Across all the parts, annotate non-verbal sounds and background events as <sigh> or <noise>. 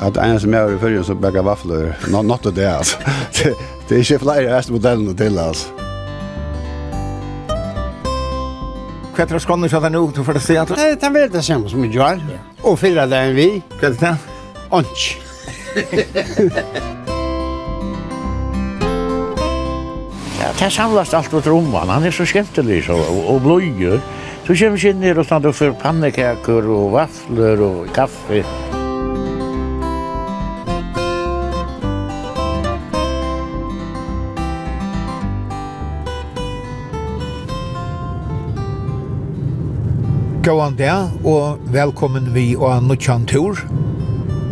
at en som är i fyrjen som bækker vafler, Not, not to det altså. <laughs> det, det är inte fler resten modellen till alltså. Kvätter och skånden så att han är ogtog för det se? Nej, det är det samme som vi gjør. Og fyra det enn vi. Hva er det? Onch. <laughs> Ja, det samlas allt åt rumman. Han är så skemmtelig så, och, och blöjor. Så kommer vi ner och stannar för pannekaker och vafflor och kaffe. Gåan der, og velkommen vi og Nuttjan Tur.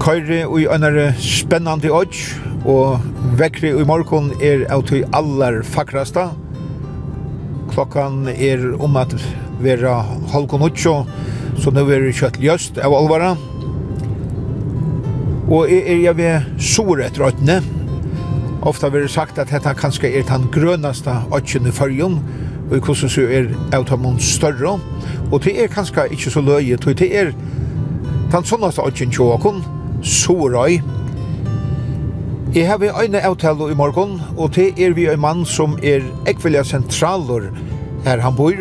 Køyre og ønare spennande odds, og vekkri i morgon er av til aller fakrasta. Klokkan er om at vera halvkon utsjo, så nå er kjøtt ljøst av alvara. Og jeg er jeg ved soret røttene. Ofta vil sagt at dette kanskje er den grønaste oddsjen i førjen, og hvordan så er automon større, og det er kanskje ikke så løye, og det er den sånnaste åkken tjåkon, Sorøy. Jeg har vi øyne avtale i morgen, og det er vi en mann som er ekvilja sentraler her han bor.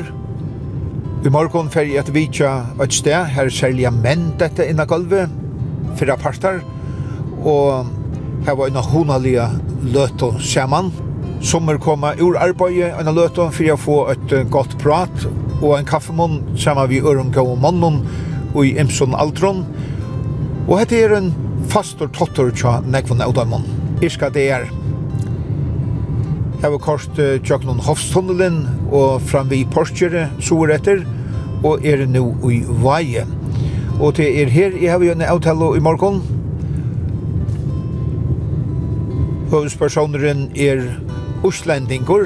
I morgen fer jeg et vidtja et sted, her særlig menn dette inna gulvet, fyra parter, og her var en honalige løte sammen som koma ur arbeidet en løte for å få et godt prat og en kaffemån sammen vi Ørunga og mannen og i Imson Aldron. Og hette er en fastor totter tja nekvun Audamon. Irska det er. Jeg var kort tjøknon Hofstunnelen og fram vi Porsche, sår etter og er nå i Vaje. Og det er her jeg har jo en avtale i morgen. Høvespersoneren er Oslendinger,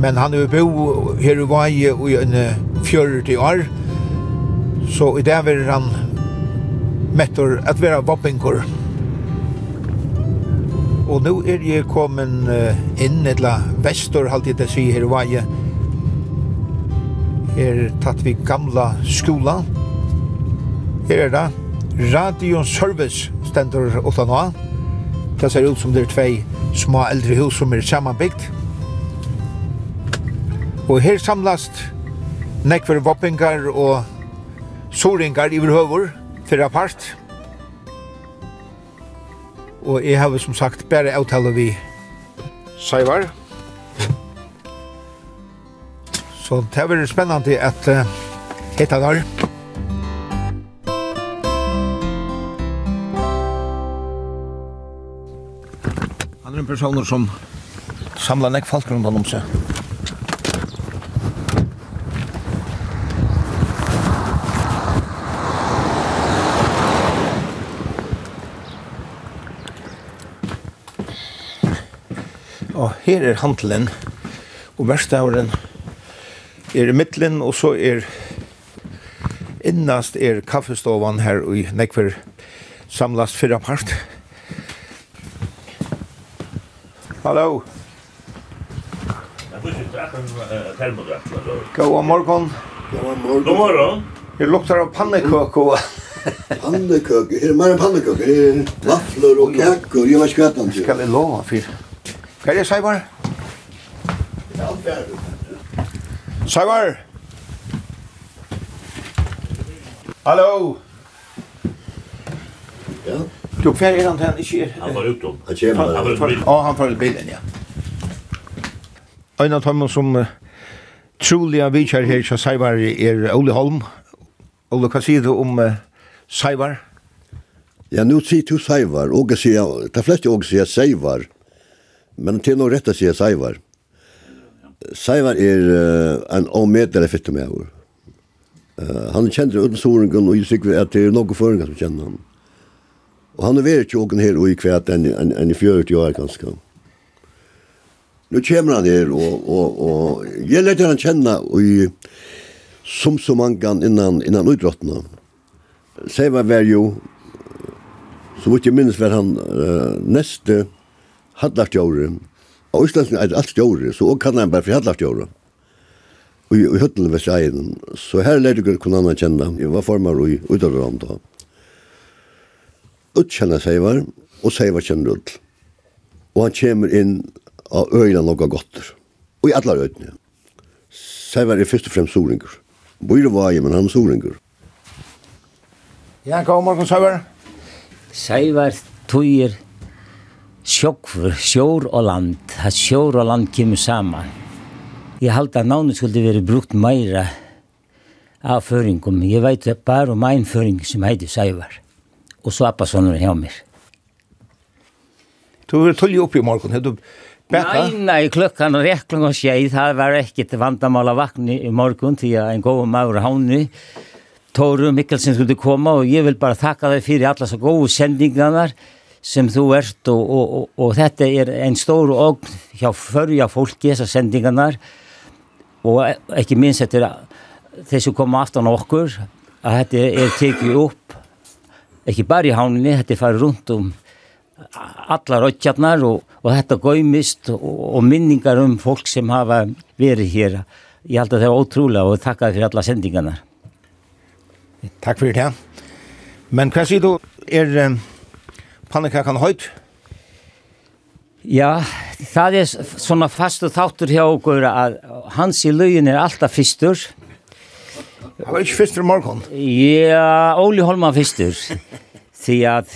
men han er bo her i Vaje i en 40 år, så i det vil han mettor at være vapengur. Og nå er jeg kommet inn, eller vestor, halvtid jeg sier her i Vaje, er tatt vi gamla skola. Her er det Radio Service stendur utan nå. Det ser ut som det er tvei små eldre hus som er sammanbyggt. Og her samlast nekver voppingar og soringar i høver fyrir apart. Og jeg har som sagt bare avtale vi Saivar. Så det er veldig spennende at uh, hitta der. en personer som samlar nek folk rundt om seg. Og her er handelen, og verstavren er i middelen, og så er innast er kaffestovan her, og nekver samlast fyrra part. Hallo. God morgon. God morgon. God morgon. Det luktar av pannekøk Pannekøk, er det mer enn pannekøk? Er det vafler og kaker? Jeg vet ikke hva det er. Skal jeg lova fyr? Hva er det, Saibar? Er alt. Saibar! Hallo! Ja? Du fer er han til han ikke er. Han var utom. Han kommer. Han var utom. Ja, han følger bilen, ja. Ein av dem som uh, troliga vidkjær her til Saivar er Ole Holm. Ole, hva sier du om uh, Saivar? Ja, nu sier du Saivar, og jeg sier, de fleste og sier Saivar, men til noe rett å sier Saivar. Saivar er uh, en omedelig fytte med over. Uh, han kjenner uten soringen, og jeg sikker at det er noen føringer som kjenner han. Og han er vært tjokken her og i kvæt enn en, en i 40 år ganske. Nu kommer han her, og, og, og jeg lærte han kjenne i, som så mange innan, innan utrottene. Seva var jo, så vidt jeg minnes var han uh, neste hadlarstjåre. Og Østlandsen er alt stjåre, så også kan han bare for hadlarstjåre. Og i, høttene ved seg, så her lærte jeg kunne han kjenne. Jeg var formar i utdrottene da utkjenner seivar, og seivar kjenner ut. Og han kommer inn av øyne noe godt. Og i alle øyne. Seivar er først og fremst soringer. Bøyre var men han er soringer. Ja, hva er morgen, Seivar? Seivar tøyer sjokkfur, sjår og land. At sjår og land kemur saman. Jeg halte at navnet skulle være brukt meira av føringum. Jeg vet bare om ein føring som heter Seivar og så appa sånn hjá mér. Du var tullig opp i morgen, er du betta? Nei, nei, klokkan og reklung og skjei, det var ikke til vandamal av vakni i morgen til jeg en god maur havni. Toru Mikkelsen skulle komme, og jeg vil bare takka deg fyrir alla så gode sendingarna som þú ert, og, og, og, og þetta er en stór og hjá förja fólki þessar sendingarnar og ekki minst etter þeir sem koma aftan okkur, að þetta er tekið upp, Ikke bare i havnene, hette far rundt om alla rødtjarnar og, og hette gøymist og, og minningar om folk som hava veri her. Jeg halte det var utrolig og takka for alla sendingarna. Takk for det. Men hva sier du, er um, pannekakan høyt? Ja, det er sånne faste tautur hjá okkur at hans i løyen er alltaf fyrstur. Ja Han var ikke fister i morgen. Ja, Óli Holman fister. <laughs> Því að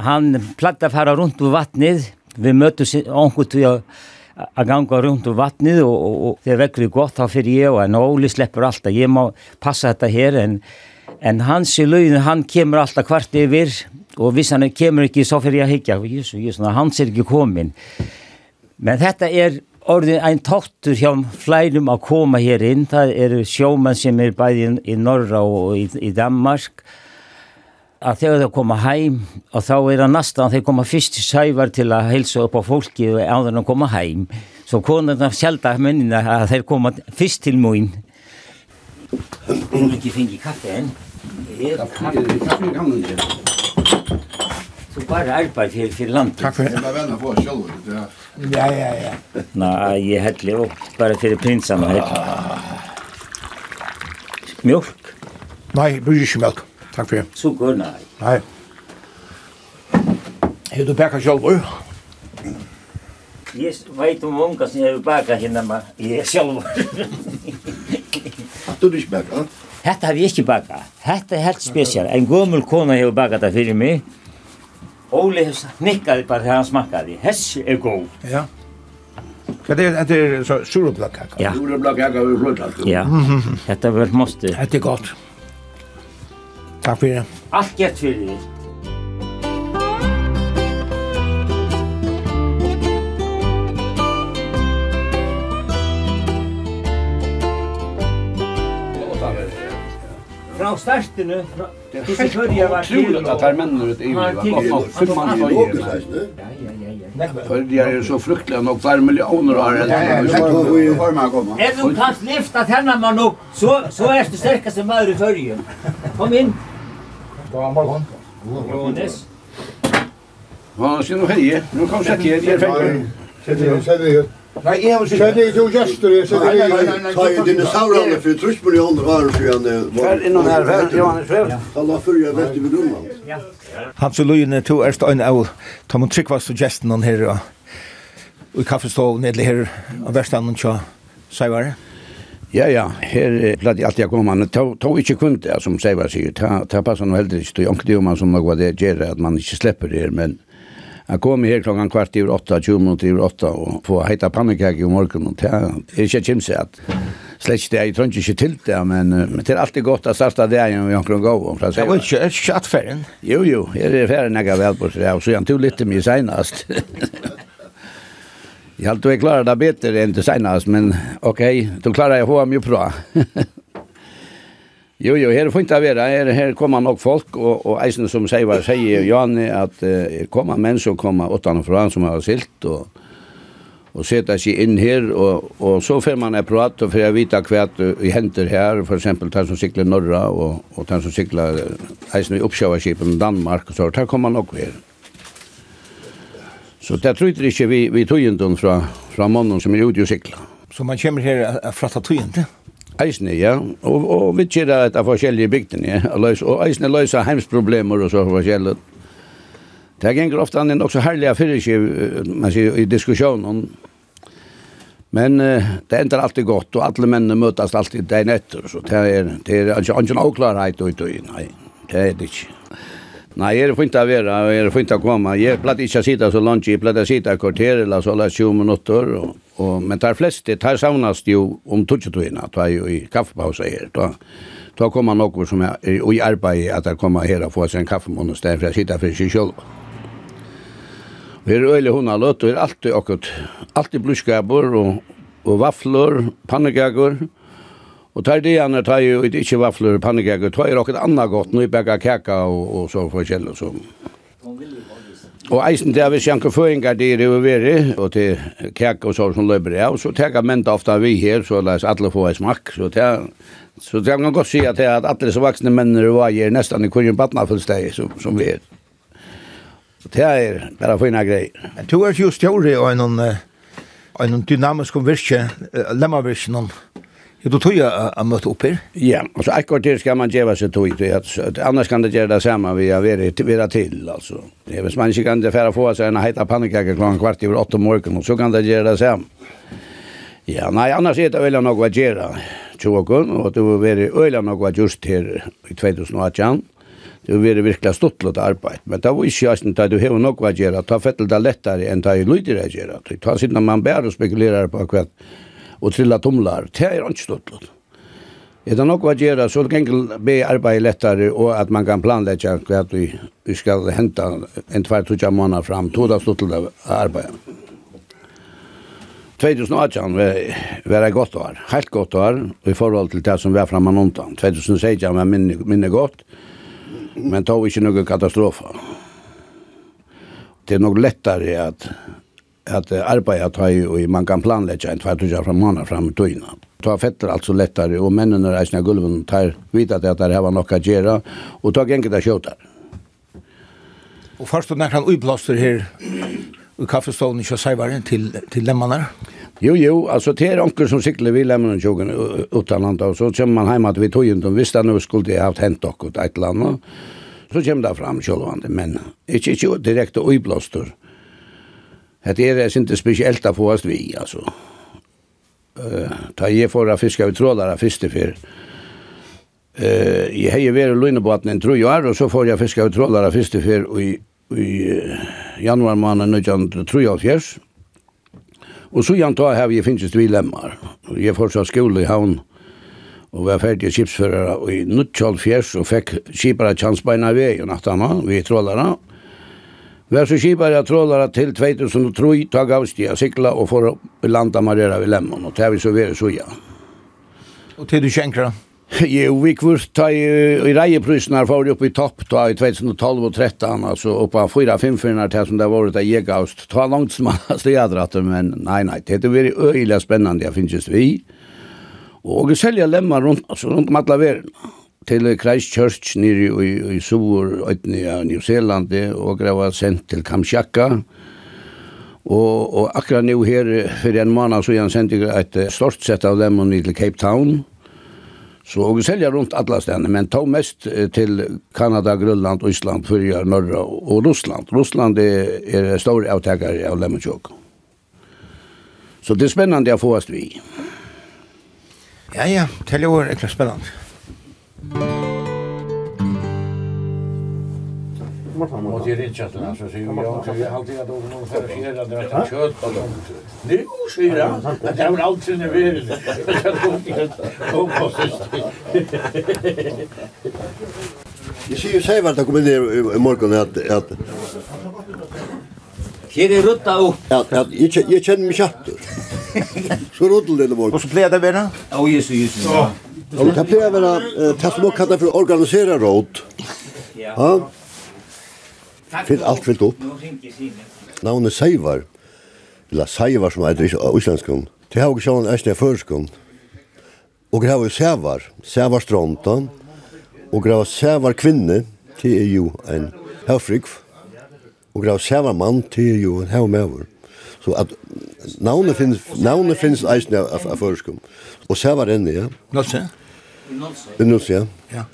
hann platt að fara rundt úr vatnið. Vi möttum onkur til að að ganga rundt úr vatnið og, og, og þegar vekkri gott þá fyrir ég og en Óli sleppur alltaf, ég má passa þetta hér en, en hans í lögin hann kemur alltaf kvart yfir og viss hann kemur ekki, så fyrir ég að higgja Jesus, Jesus, hans er ekki komin men þetta er orðin ein tottur hjá fleirum að koma her inn. Það eru sjómenn sem er bæði í Norra og i, i Danmark. At þegar þeir koma heim og þá er það næstan þeir koma fyrst til sævar til að heilsa upp á fólki og áður en að koma heim. Så konarna sjelda mennina að þeir koma fyrst til múin. Hún vil ekki fengi kaffe enn. Kaffe, kaffe, kaffe, kaffe, Så bara arbeid til for landet. Takk for det. Jeg var venner på selv. Ja, ja, ja. Nei, jeg hettelig opp. Bare til prinsene hettelig. Mjölk? Nei, jeg bruker ikke mjölk. Takk for det. Sukker, nei. Nei. Har du baka selv? Jeg vet om unga som jeg har baka henne, men jeg selv. Du har ikke baka? Hette har vi ikke baka. Hette er helt spesial. En gommel kona har baka det for meg. Ole nickade på att han smakkaði. Hess er god. Ja. Vad det är det så surblökaka. Ja. Surblökaka vi alt. Ja. Hetta väl måste. Hetta er gott. Takk fyrir. det. Allt gett för det. fra startene, disse førje var til... Det er helt at her mennene ut i var fem ja ja øyne. Er så fryktelig nok flere millioner år. Er du kan lyfta tennene mann opp, så er erstu sterkeste maður i førje. Kom inn. God morgon. God morgon. Hva skal du heie? Nå kom sett her, jeg er ferdig. Her, her. Nei, jag måste... Känner inte hur gestor är så det är... Ta ju dinosaurarna för trus miljoner var och sedan... Här innan här, här, Johannes Fred. Alla fyrja vet i Grönland. Hans och Lujene, to erst en av Tom och Tryggvas her, hon här i kaffestålen eller her, av värstanen tja Saivar. Ja, ja, her blad jeg alltid kom, men ta ikke kunde, som Seivar sier, ta, ta passan og heldig, det er jo det man som noe det gjør, at man ikke slipper det, men Jeg kom her klokken kvart i 8, 20 minutter i åtta, og få heita pannekake om morgenen. Det er ikke kjemse at slett det, jeg tror ikke til det, men, men det er alltid godt å starte det igjen vi omkring gå. Det var ikke kjatt ferien? Jo, jo, her er ferien jeg har vel på seg, og så jeg tog litt mye senast. jeg har alltid klart det bedre enn til senast, men ok, du klarer jeg å ha mye bra. Jo, jo, her er fint av vera, her, her kommer nok folk, og, og eisen som sier hva sier Jani, at uh, kommer menn som kommer utanfra som har silt, og, og seta seg inn her, og, og så får man en prat, og får jeg vite hva vi henter her, for eksempel den som sikler Norra, og, og den som sikler eisen i oppsjøverskipen Danmark, og så, der kommer nok her. Så det tror jeg ikke vi, vi tog fra, fra mannen som er ute og sikler. Så man kommer her fra tog ikke? Eisne, ja. Og, og vi kjera et av forskjellige bygden, ja. Og eisne løysa heimsproblemer og så forskjellig. Det ganger ofte an en også herlig affyrir man sier, i diskusjonen. Men uh, det ender alltid godt, og alle mennene møtast alltid deg etter, så det er, det er ikke anken avklarhet ut og nei, det er det ikke. Nei, jeg er fint å være, og jeg er fint å komme. Jeg platt ikke å sitte så langt, jeg platt å sitte kvarter eller så la 20 minutter, og Og, men tar flest det tar savnast jo om tutsjetøyene, de er jo i kaffepausa her. Da, da kommer noen som er, i arbeid at de kommer her og får seg en og sted for å sitte for seg selv. Vi er øyelig hun har løtt, og er alltid akkurat, alltid bluskaber, og, og vafler, pannekaker, Og tar det gjerne, tar jo ikke vafler, pannekaker, tar jo akkurat annet godt, når jeg bakker kaka og, og så forskjellig som. Kong Vilje. Og eisen til hvis janker føringar det er jo veri, og til kjæk og så som løper av, så teka menta ofta vi her, så lais alle få ei smakk, så teka Så det kan godt si at at alle så voksne mennene du var gjer nestan i kurjen badna fullsteg som, som vi er. Så det er bare fina greier. Men du er jo stjåri og en, en dynamisk virke, lemmavirke noen, Ja, du tog jag att möta upp er? Ja, och så ett kvarter ska man geva sig tog det. Annars kan det göra det samma vi har varit vidare till. Alltså. Även man inte kan det färra få sig en heta pannkaka klockan kvart över åtta morgon och så kan det göra det samma. Ja, nej, annars är det väl något att göra. Tjåkon, och det var väldigt öjla något just här i 2018. Det var virkelig stortlått arbeid, men det var ikke jæsten da du har nok att göra. ta fettel det lettere enn det jeg lyder det gjerra. Ta sitt man bærer og spekulerer på hva og trilla tumlar. Det er ikke stått. Er det noe å gjøre, så det kan be arbeid lettere, og at man kan planlegge hva vi, vi skal hente en tvær tøtja måneder fram, to da stått til arbeid. 2018 var, var et godt år, helt godt år, i forhold til det som var framme undan. 2016 var minne, minne godt, men det var ikke noe katastrofe. Det er nok lettere at att arbeta ta ju och man kan planlägga en tvärtuja från månader fram i tiden. Ta fetter alltså lättare och männen när reisna gulven tar vita att det här var något att göra och ta gänget där skjuter. Och först när han uppblåster här i kaffestånden så säger varje till till lämmarna. Jo, jo, alltså det er onkel som cyklar vi lemmene och tjogen utan och så kommer man hem att vi tog inn, hvis det nå skulle det haft dere och eller annet, Så kommer det fram självande, men inte, ikke direkt och. Det er det inte speciellt att få oss vi altså. Eh ta ge förra fiska vi trålare först för. Eh jag har ju vært lugn på att den tror jag så får jeg fiske av trålare först fyr i i uh, januar måned jag tror jag fjärs. Och så gjerne tar här vi finnes vi lemmer. Jeg jag får så skola i havn og var ferdig skipsførere i Nuttjall Fjers og fikk skipere tjansbeina ved og nattana, vi trålere, Vær så skipar jag trålare till 2003 tag avstia sikla och får landa marera vid Lemmon och tävvis så vare så ja. Och till du känkra? Jo, vi kvart ta i rejeprysnar får upp i topp ta i 2012 och 13 alltså upp 4 5 förnar til som det var att i gaust. Ta långt som stjadrat men nej nej det är väldigt öjla spännande jag finns Og vi. Och sälja lemmar runt alltså runt om alla världen til Christ Church nere i, i Sur, i New Zealand, og grava sendt til Kamshaka. Og, og akkurat nå her, for en måned, så jeg sendte et stort sett av dem nere til Cape Town. Så og selja rundt alla stedene, men tog mest til Kanada, Grønland, Island, Fyrja, Norra og Russland. Russland er, er stor avtekare av Lemmenchok. Så det er spennende å få oss vi. Ja, ja, det er jo spennende. Och det är inte Richard alltså så jag har jag alltid att de någon för sig där det är kött på dem. Nu säger jag att jag har alltid när vi är det. Och på sig. Jag ser ju själv att jag kommer ner i morgon att att Her er rutta opp. Ja, ja, jeg kjenner meg kjattur. Så <laughs> ruttel det i morgen. Og så pleier det å være? Å, jesu. Jesus. Ja, det blir väl det som också kallas för organisera råd. Ja. Fyll alt fyllt upp. Navnet Seivar. Eller Seivar som heter i Íslandskum. Det har också en ästna förskum. Og det har ju sævar Seivar Strontan. Och det har Seivar kvinne. Det er jo en høfrikv, og det har Seivar man. Det är ju en høvmøver. Så at navnet finnes, navnet finnes eisne av, av, av förskum. og sævar inne, ja. Nå sånt. I Nulse, ja. Ja.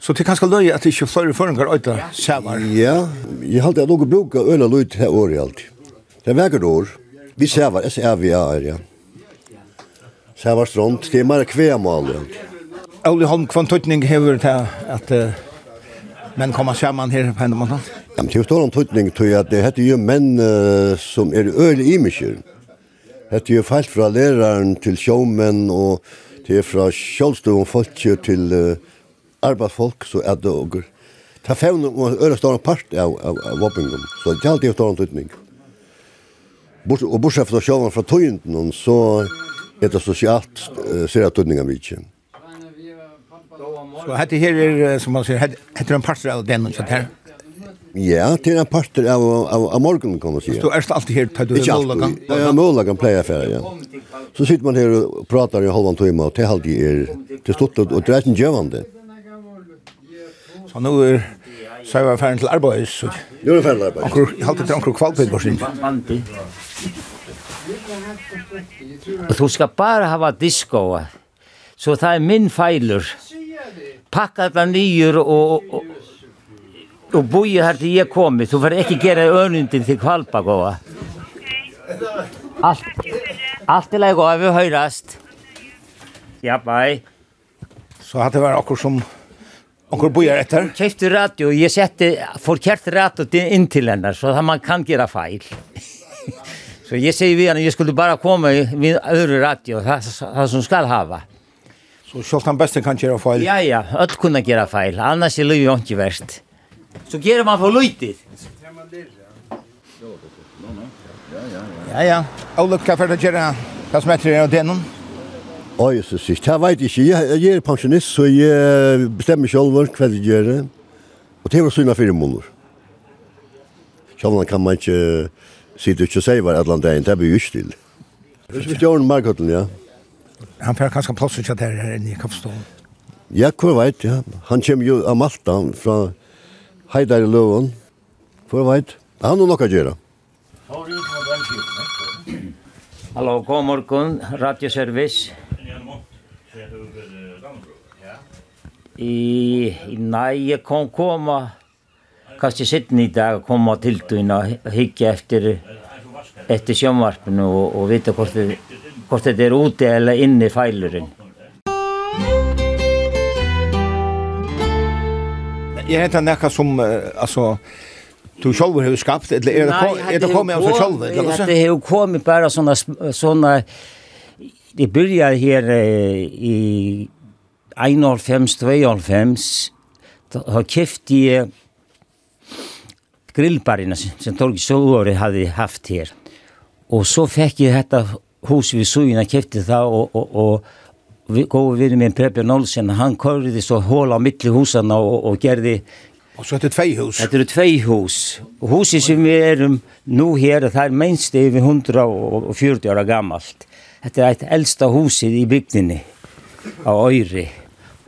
Så det er kanskje løy at det ikke er flere føringer øyta sævar? Ja, jeg halte at dere bruker øyla løy til her året alltid. Det er vekkert år. Vi sævar, S-E-V-A-R, ja. Sævar stront, det er mer kvemal, ja. Ole Holm, hva tøytning hever til at uh, menn kommer sammen her på en måte? Ja, men det er jo stor om tøytning, tror at det heter jo menn uh, som er øyne i. Det heter jo feilt fra læreren til sjåmenn og Det er fra sjølvstående folk til uh, arbeidsfolk, så er det og Ta fevn og øra stor part av, av, av våpengum, så det er alltid stor tøytning. Bort, og bortsett fra sjølvan fra tøynden, så er det sosialt uh, ser jeg tøyninga mykje. Så hette her er, som man sier, hette er en part av den, så her? Ja, det er en parter av, av, av morgenen, kan man si. Du er alltid her, tar du Ikke alltid. Ja, ja, målagan pleier jeg ja. Så sitter man her og prater i halvan timme, og til alltid er til stort, og det er ikke gjøvande. Så nå er så jeg var ferdig til arbeid. Så... Jo, det er ferdig til arbeid. Anker, jeg halte til anker kvalpid, bare sin. Og Du skal bare hava disco, så det er min feiler. Pakka den nyer og, og og boi her til jeg kommer, så får jeg ikke gjøre øvnundin til kvalpa gåa. Alt, alt er gåa, vi høyrast. Ja, bye. Så hadde det vært akkur som Onkur bojar etter? Kjefti radio, jeg sette forkert radio inn til henne, så man kan gjøre feil. så <laughs> jeg sier vi henne, jeg skulle bare komme við øvre radio, det som skal hava. Så sjálft han beste kan gjøre feil? Ja, ja, öll kunna gjøre feil, annars er livet ikke verst så ger man för lite. Ja, ja. Olle, hva for det gjør Hva som heter det av denen? Å, Jesus, ikke. Jeg vet ikke. Jeg er pensjonist, så jeg bestemmer selv hva det gjør. Og det var sånn fire måneder. Selv kan man ikke sitte ikke og si hva et eller annet Det blir jo ikke til. Hvis vi gjør den markøtten, ja. Han får kanskje plass ikke der her inne i kappstålen. Ja, hva vet, ja. Han kommer jo av Malta fra heidar i løven. For veit, han har nok å gjøre. Hallo, god morgen, radioservice. I, i, nei, jeg kan komme, kanskje sitten i dag, komme til døgn og hikke efter, efter sjømvarpen og, og vite hvordan det, det er ute eller inne i feileren. Jeg heter Nekka som uh, altså, Du själv har skapt, eller er det är det kommer av seg själv eller så? Det har kommit bara såna såna det börjar här i 91 92 har köpt i grillbarina som Torg Sovore hade haft här. Och så fick jag detta hus vid Sujna köpte det och, och, och, går vi med Preben Nolsen, han körde så hål av mitt i husen och, och gjorde Og så heter det tvei hus. Det er tvei hus. Huset som vi är nå her, det er minst är 140 år gammalt. Det er et eldsta huset i bygdene av Öyri.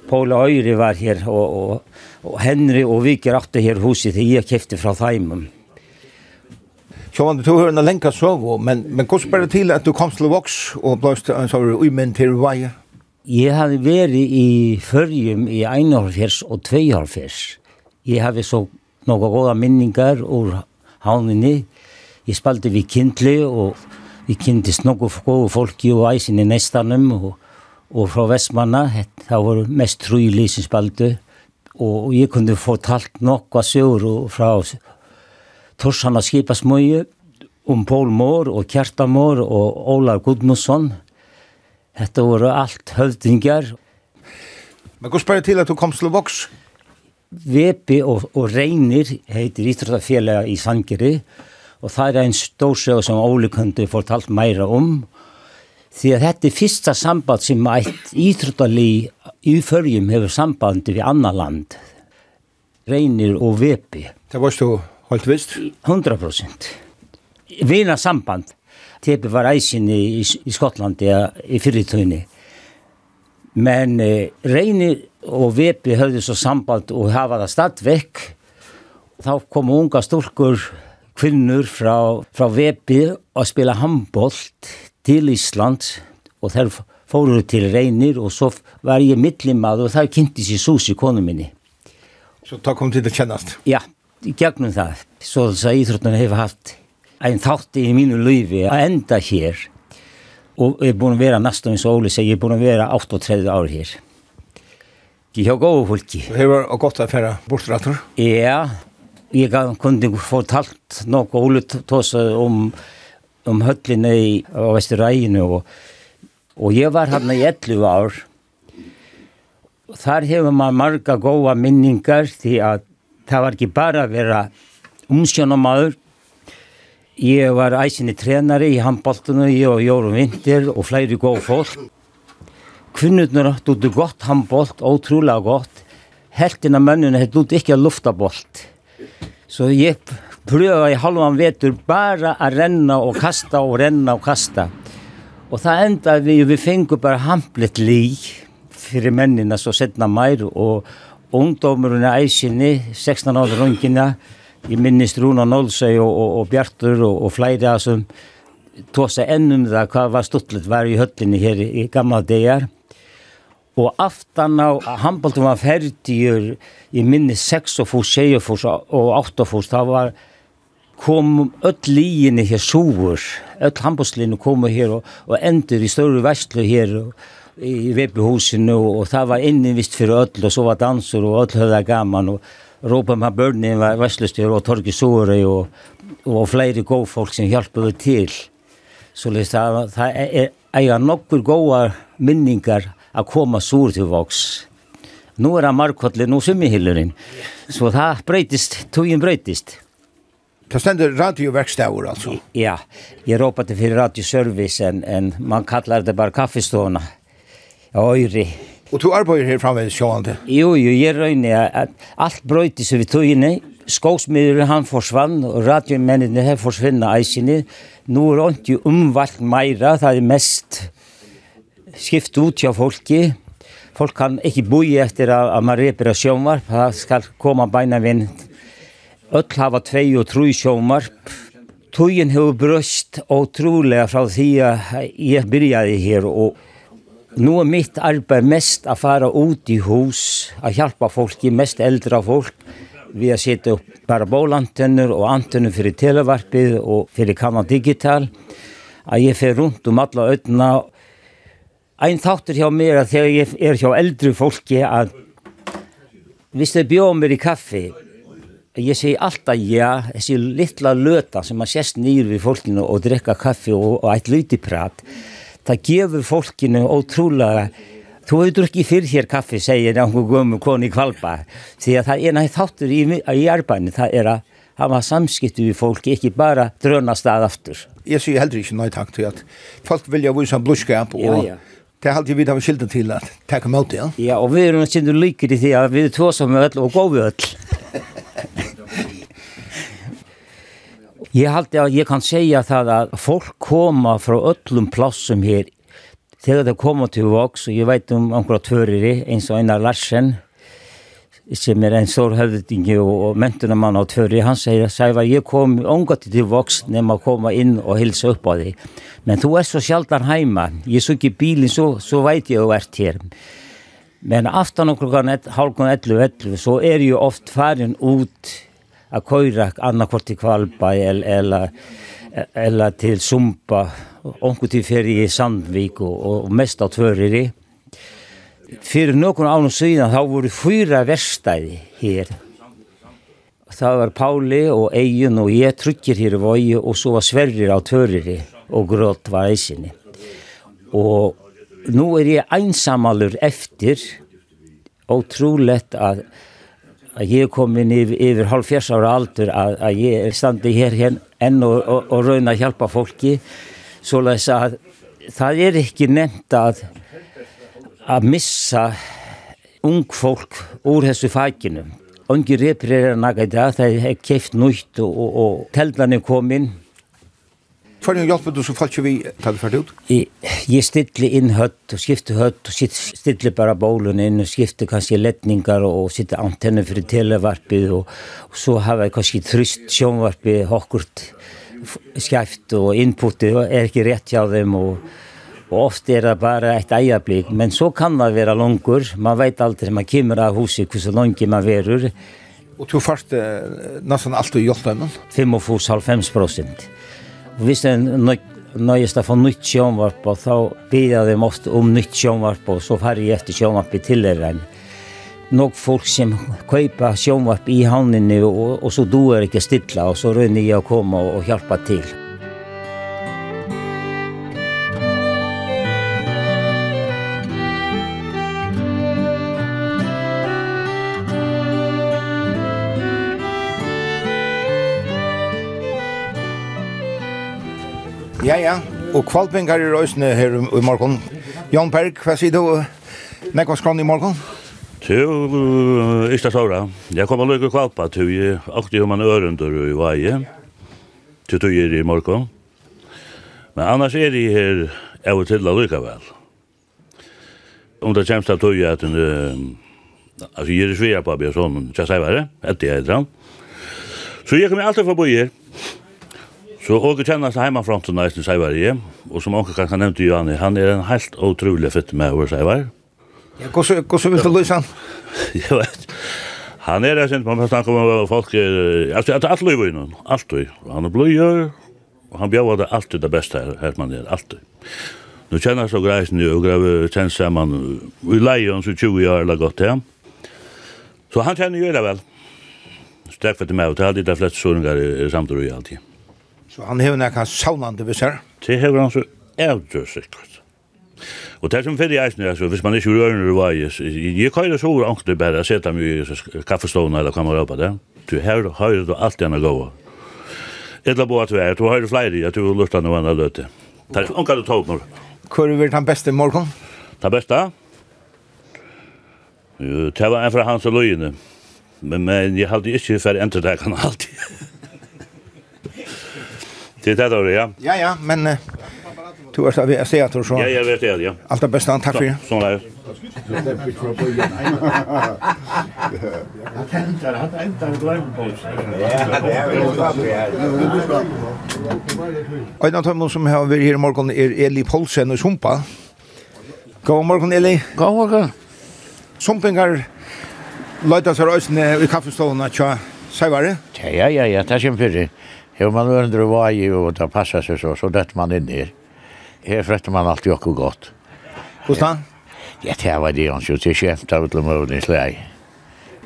Paul Öyri var her, og, og, og Henry og Viker Atte her huset i jag käfte fra Thaimann. Sjóvan, du hör en lenka sögu, men, men hur spär det till du kom til Vox och blåst en sån ujmen till Vaja? Jeg hadde vært i Førjum i 41 og 42. Jeg hadde så noen gode minninger ur havnene. Jeg spalte vi kindle, og vi kindtes noen gode folk i eisen i Nestanum, og, og fra Vestmanna. Det var mest trulig som spalte. Og jeg kunne fortalt noen sør fra Torshanna Skipasmøye om Paul Mår og Kjarta Mår og Olar Gudmundsson. Hetta var alt høvdingar. Men hva spør til at du kom til Vox? Vepi og, og Reinir heitir Ítrata i Sangeri og það er ein stórsög som Óli kundi fortalt meira om því að þetta er fyrsta samband sem eitt Íþróttali í förjum hefur sambandi við annar land Reinir og Vepi Það varst du holdt vist? 100% Vina samband tepe var eisen i, i, i Skottland ja, i fyrirtøyni. Men eh, Reini og Vepi høyde så samband og hava det stadvekk. Þá kom unga stolkur kvinnur fra, fra Vepi og spela handbolt til Island og þær fóru til Reinir og så var ég midlimad og þær kynnti sig sus i konu minni. Så ta kom til det kjennast? Ja, gegnum það. Så, þess að íþróttan hefur haft en tatt i min liv er enda her. Og jeg burde være nesten så ålig, så jeg burde være 38 år her. Jeg har gått folk. Du har gått affæra bortrater? Ja, jeg kunne fortalt noe ålig um, om, om høttene i Vestereien. Og, og jeg var her i 11 år. Þar hefur maður marga góða minningar því að það var ekki bara að vera umsjónamaður Jeg var eisende trenare i handballtene, jeg og Jørgen Vinter og flere gode folk. Kvinnerne hadde godt handballt, utrolig godt. Helten av mennene hadde ikke luftabolt. Så jeg prøva i halvan vetur bara að renna og kasta og renna og kasta. Og það enda vi, vi fengur bara hamplet lí fyrir mennina så setna mær og ungdomurinn eisini, 16 ára rungina, Jeg minnes Rona Nålsøy og, og, og Bjartur og, og flere som tog seg enda om det, hva var stuttlet var i høttene her i gamle dager. Og aftan av handbolten var ferdig, jeg minnes 6 og fos, 6 og fos og 8 og fos, da var kom öll linjene hér súur, öll handboltslinjene komu hér og, og endur í stóru vestlu hér og, í VP-husene og, og, það var inni vist var öll og svo var dansur og öll höfða gaman og ropar man bønnen var vestløstyr og Torgi Sore og, og flere gode folk som hjelper til. Så det er eiga nokkur gode minningar að koma sur til voks. Nå er det markotlet, nå summihilleren. Så det breytist, togjen breytist. Det stender radioverkstaver altså? Ja, jeg ropar til fyrir radioservice, en, en man kallar det bare kaffestående. Øyri, Og du arbeider her framveis sjående? Jo, jo, jeg røyne at alt brøyte seg við togene. Skogsmyrer han forsvann, og radiomennene her forsvinna eisene. Nå er ikke umvalgt meira, det er mest skift ut hjá folket. Folk kan ikke bo i etter at man reper av sjånvarp, da skal komme beina vind. Øtl hava tvei og tru sjånvarp. Tøyen har brøst utrolig fra tida jeg byrjaði her, og Nu er mitt arbeid mest å fara ut i hus, å hjálpa folk, mest eldre folk, vi har sett upp parabolantenner og antenner fyrir televarpið og fyrir kanal digital. Að ég fer rundt um alla öðna. Ein þáttur hjá mér að þegar ég er hjá eldri fólki að hvis þau bjóða mér í kaffi, ég segi alltaf ja, þessi litla löta sem að sérst nýr við fólkinu og drekka kaffi og, og eitt prat det gjør folkene utrolig Du har jo drukket fyrir her kaffe, sier noen gommel kone i Kvalpa. Så jeg tar en av hattur i, i arbeidet, det er at han var samskitt i folk, ikke bare drøna stad aftur. Jeg sier heller ikke nøy takk til at folk vilja vise en blodskap, og ja, ja. Det er alltid vi har skilden til at takk om alt, ja? Ja, og vi er noen kjenner lykker i det, vi er to som er ødel og gode ødel. Jeg, halte, jeg kan segja det at folk kommer fra öllum plassum her. Til det kommer til Vox, og jeg vet om omkra tvører, en som Einar Larsen, som er en stor høvding og mentene á har tvører, han sier, sier jeg kom omgått til Vox når man kommer inn og hilser opp av deg. Men du er så sjaldan heima, jeg så ikke bilen, så, så vet jeg jo vært her. Men aftan og klokkan halvkon 11, 11, så er jo oft færen ut a køyra anna kort til Kvalba eller eller eller til Sumpa onkur til ferie i Sandvik og, og mest av tvøreri fyrir nokon án og síðan þá voru fyra verstæði her það var Páli og Eyjun og ég trykker her i Vogi og svo var Sverrir á tvøreri og grått var eisinni og nú er ég einsamalur eftir og trúlegt að at jeg kom inn over halvfjerds år alder, at, at jeg er standi her igjen enn og, og, og røyna hjelpa folki, så leis at það er ekki nevnt að að missa ung folk úr þessu faginu. Ungi reparerar naga í dag, það er keift nútt og, og, og teldanir kom inn Hvordan hjelper du så falt ikke vi til det ferdig ut? Jeg, jeg inn høtt og skifte høtt og stille bare bålen inn og skifte kanskje letninger og, og sitte antenner for televarpet og, og så har jeg kanskje tryst sjånvarpet hokkert skjeft og inputet er ikke rett av dem og Og ofte er det bare et eierblikk, men så kan det være langer. Man vet aldri, man kommer av huset, hvordan langer man verur. Og du først eh, nesten alltid hjulpet dem? 55 prosent. Og hvis det er nøyest å få nytt sjønvarp, så bidrar det måste om nytt sjønvarp, og så færre etter sjønvarp i tilhøren. Nok folk som køyper sjønvarp i havnene, og, og så doer ikke stilla, og så rønner jeg å komme og, og hjelpe til. Og kvalpengar i røysene her i morgen. Jan Berg, hva sier du? Nekva skrann i morgen? Tu, ista såra. Jeg kommer lukke kvalpa, tu, jeg akti om man ørendur i veie. Tu, tu, er i morgon. Men annars er jeg her, jeg vil til lukka vel. Om det kjemst av tu, at hun, altså, jeg er svira på, jeg er sånn, jeg sier hva det, etter jeg er dran. Så jeg kommer alltid forbi her. Så Åge kjennes seg hjemmefronten av Eisen Seivar i, og som Åke kanskje nevnte Johanne, han er en helt utrolig fytt med over Seivar. Ja, hvordan vil du løse han? <laughs> Jeg vet. Han er det sent, man får snakke om folk, er, altså, at alt løyver innan, alt løyver. Han er bløyer, og han bjør det alltid det beste her, her man er, alltid. Nu kjenner så greisen jo, og grev kjenner seg man, vi leier hans i 20 år eller godt til Så han kjenner jo det vel. Stekk for til meg, og til alltid de fleste såringer er samtidig alltid. Så han hevur nakka saunande við sær. Te hevur han so eldur sikkert. Og det som fyrir eisen er, hvis man ikke rører i vei, jeg køyre så over ankter bare, jeg setter meg i kaffestående eller hva man røper det, du her høyre du alltid enn å gå. Etla bo at du er, du høyre flere, jeg tror lurtan og anna løte. Det er onka du tog mor. Hvor er den beste morgon? Den beste? Jo, det var en fra hans og løyene. Men, men jeg hadde ikke for entertekene <laughs> alltid. Det er det ja. Ja, ja, men uh, du har sagt att säga at du så. Ja, jeg vet det, ja. Alt det bästa, Takk for det. Så er Jag tänkte att han inte hade glömt på sig. Ja, det är väl En av dem som har vært her i morgen er Eli Polsen og Sumpa. God morgen, Eli. God morgen. Sumpingar Leita seg røysene i kaffestålene tja, sier var det? Ja, ja, ja, det er kjempefyrre. Jo, man undrar vad ju och det passar sig så, så dött man in i. Här frätte man allt jock och gott. Kostan? Ja, det var det han skulle kämpa ut med orden i.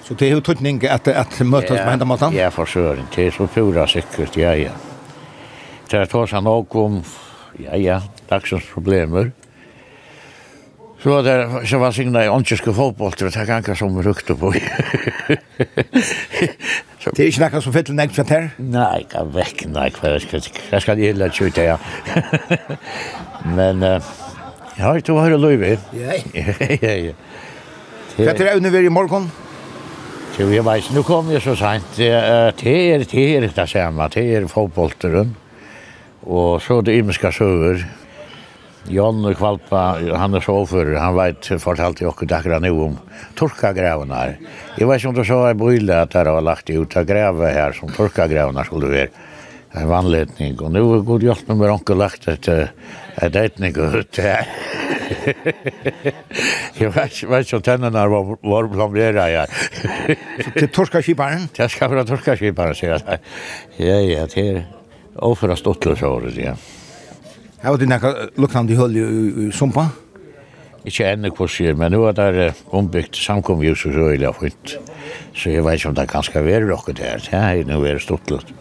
Så det är ju att, att mötas med hända matan? Ja, för sören. Det är så pura säkert, ja, ja. Det är tås han åk om, ja, ja, dagsens problemer. Så där så var signa i onkeske fotboll, det kan kanske som rukte på. <laughs> Så. Det er ikke nekka som fyller nek for her? Nei, ikke vekk, nei, hva skal jeg skal lade kjøte, ja. <laughs> Men, uh, ja, du har jo løyve. Ja, ja, ja. Hva er det under i morgen? Jo, jeg vet, nå kom jeg så sent. Det er det er det samme, det er fotbollteren. Og så det imenska søver. Jon Kvalpa, han er sjåfør, han vet, fortalte jo akkurat akkurat nå om torkagravene her. Jeg vet ikke om du så i bøyle at det var lagt ut av greve her som torkagravene skulle være en vannledning. Og nå er god hjelp med onke lagt et, et etning ut her. <laughs> jeg vet ikke om tennene var, var plomberet her. så til torkagivaren? <laughs> Det skal være torkagivaren, sier jeg. Ja, ja, det er overstått til så året. Ja. Her var det nekka lukknande hull i sumpa? Ikke enda kursier, men nu er det ombyggt samkomhjus og så illa fint. Så jeg vet ikke om det kan skal være rokket der. Ja, nu er det stort lutt.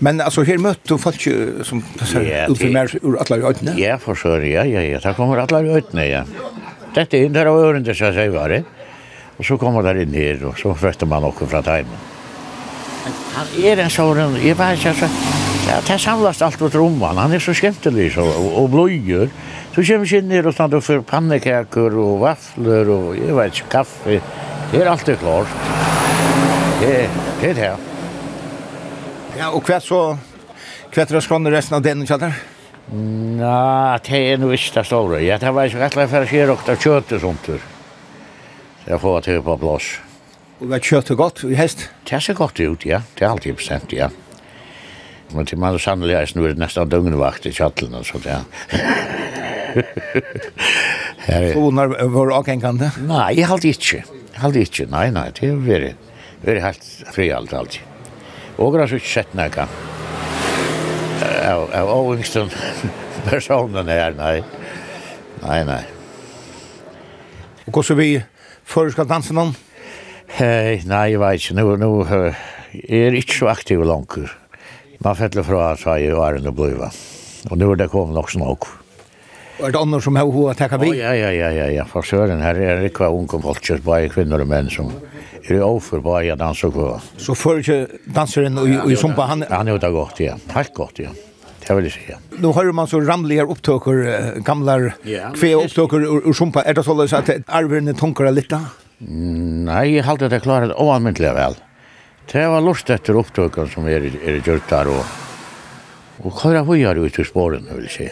Men altså, her møtte du folk som passar ut för mer ur atler i ötna. Ja, for så ja, ja, ja, där kommer alla ötna, ja. Dette er inn der av øren, det skal jeg var det. Og så kommer der inn her, og så frøtter man också fra tajmen. Han er en sånn, jeg vet ikke, inte, Ja, det samlas alt åt rumman. Han er så skämtelig så, og, og bløyer. Så kommer vi inn her og stannar for pannekaker og vafler og jeg vet ikke, kaffe. Det är alltid klart. Det, det er det. Ja, og hva så... Hva er det kommer resten av denne kjallar? Nå, det er nog ikke det store. Ja, det var ikke rett og slett att köra och ta kött och sånt. Så jeg får till på plass. Og hva köttet godt i hest? Det ser godt ut, ja. Det er alltid bestämt, ja. Men til man sannelig er snurret nesten døgnvakt i kjattelen og sånt, ja. Her, så unar var avgengande? Nei, jeg halte ikke. Jeg halte ikke, nei, nei. Det er veldig, veldig helt fri alt, alltid. Og jeg har ikke sett noe. Av avgengsten <laughs> personen her, nei. Nei, nei. Og hvordan vi før skal danse noen? Hei, nei, jeg vet ikke. Nå, nå, jeg er ikke så aktiv langer. Man fettler fra, sa jeg, og er det bliva. Og nå er det kommet nok snakk. Og er det andre som har hva takka vi? Ja, ja, ja, ja, ja. For søren her er det hva unge folkjørs, bare kvinner og menn som er i offer bare jeg og hva. Så før ikke danseren og i sumpa, han... Han er jo da godt, ja. Helt godt, ja. Det vill säga. Nu hör man så ramliga upptöker, gamla kve upptöker ur sumpa. Är det så att arven är litt lite? Nei, jeg halte det klart oanmyndliga vel. Mm. Det var lust etter opptøkken som er, er gjort der, og, og hva køyre høyere ut i spåren, vil jeg si.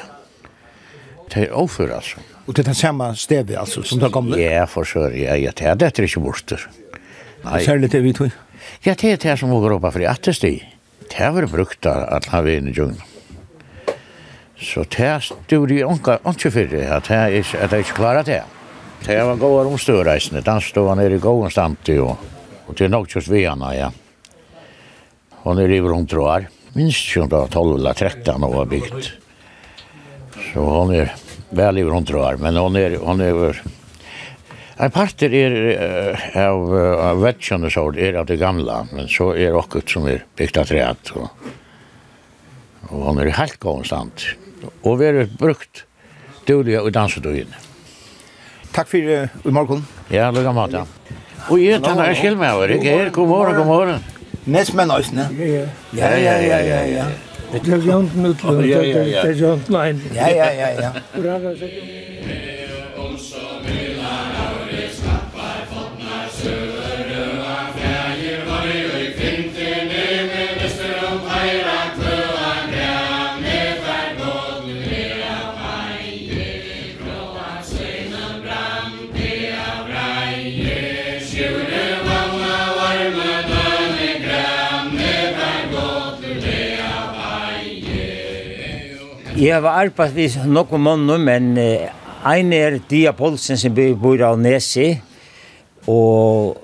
Det er overfor, altså. Og det er det samme stedet, altså, som det gamle? Ja, for sør, ja, ja, det er dette ikke borte. Nei. Særlig det vi tog? Ja, det er det som åker oppe for i attesti. Det har vært brukt av at han vil inn i djungen. Så det stod i ånka, ånka fyrir, at det er ikke at det. Det var gåa omstøreisende, han er i gåa standi, og, og det er nok just vi anna, ja. Han er över hundra år. Minst 12 eller 13 år byggt. Så han er vel i hundra år. Men han er, han er. En parter er av, av vettkjønne sår er av det gamla, men så er okkur som er byggt av treet. Og, og han er i helt konstant. Og vi er brukt dulig og dansedøyen. Takk for i morgen. Ja, lukka mat, ja. Og jeg tenner jeg skil med skilmer, ikke? God morgen, god morgen. Nes men oss. Ja, ja, ja, ja, ja. Det er jant nødlund, det er jant lein. Ja, ja, ja, ja. Bra, bra, Jeg har arbeidt vid noen måneder, men en er Dia Polsen som bor av Nesi, og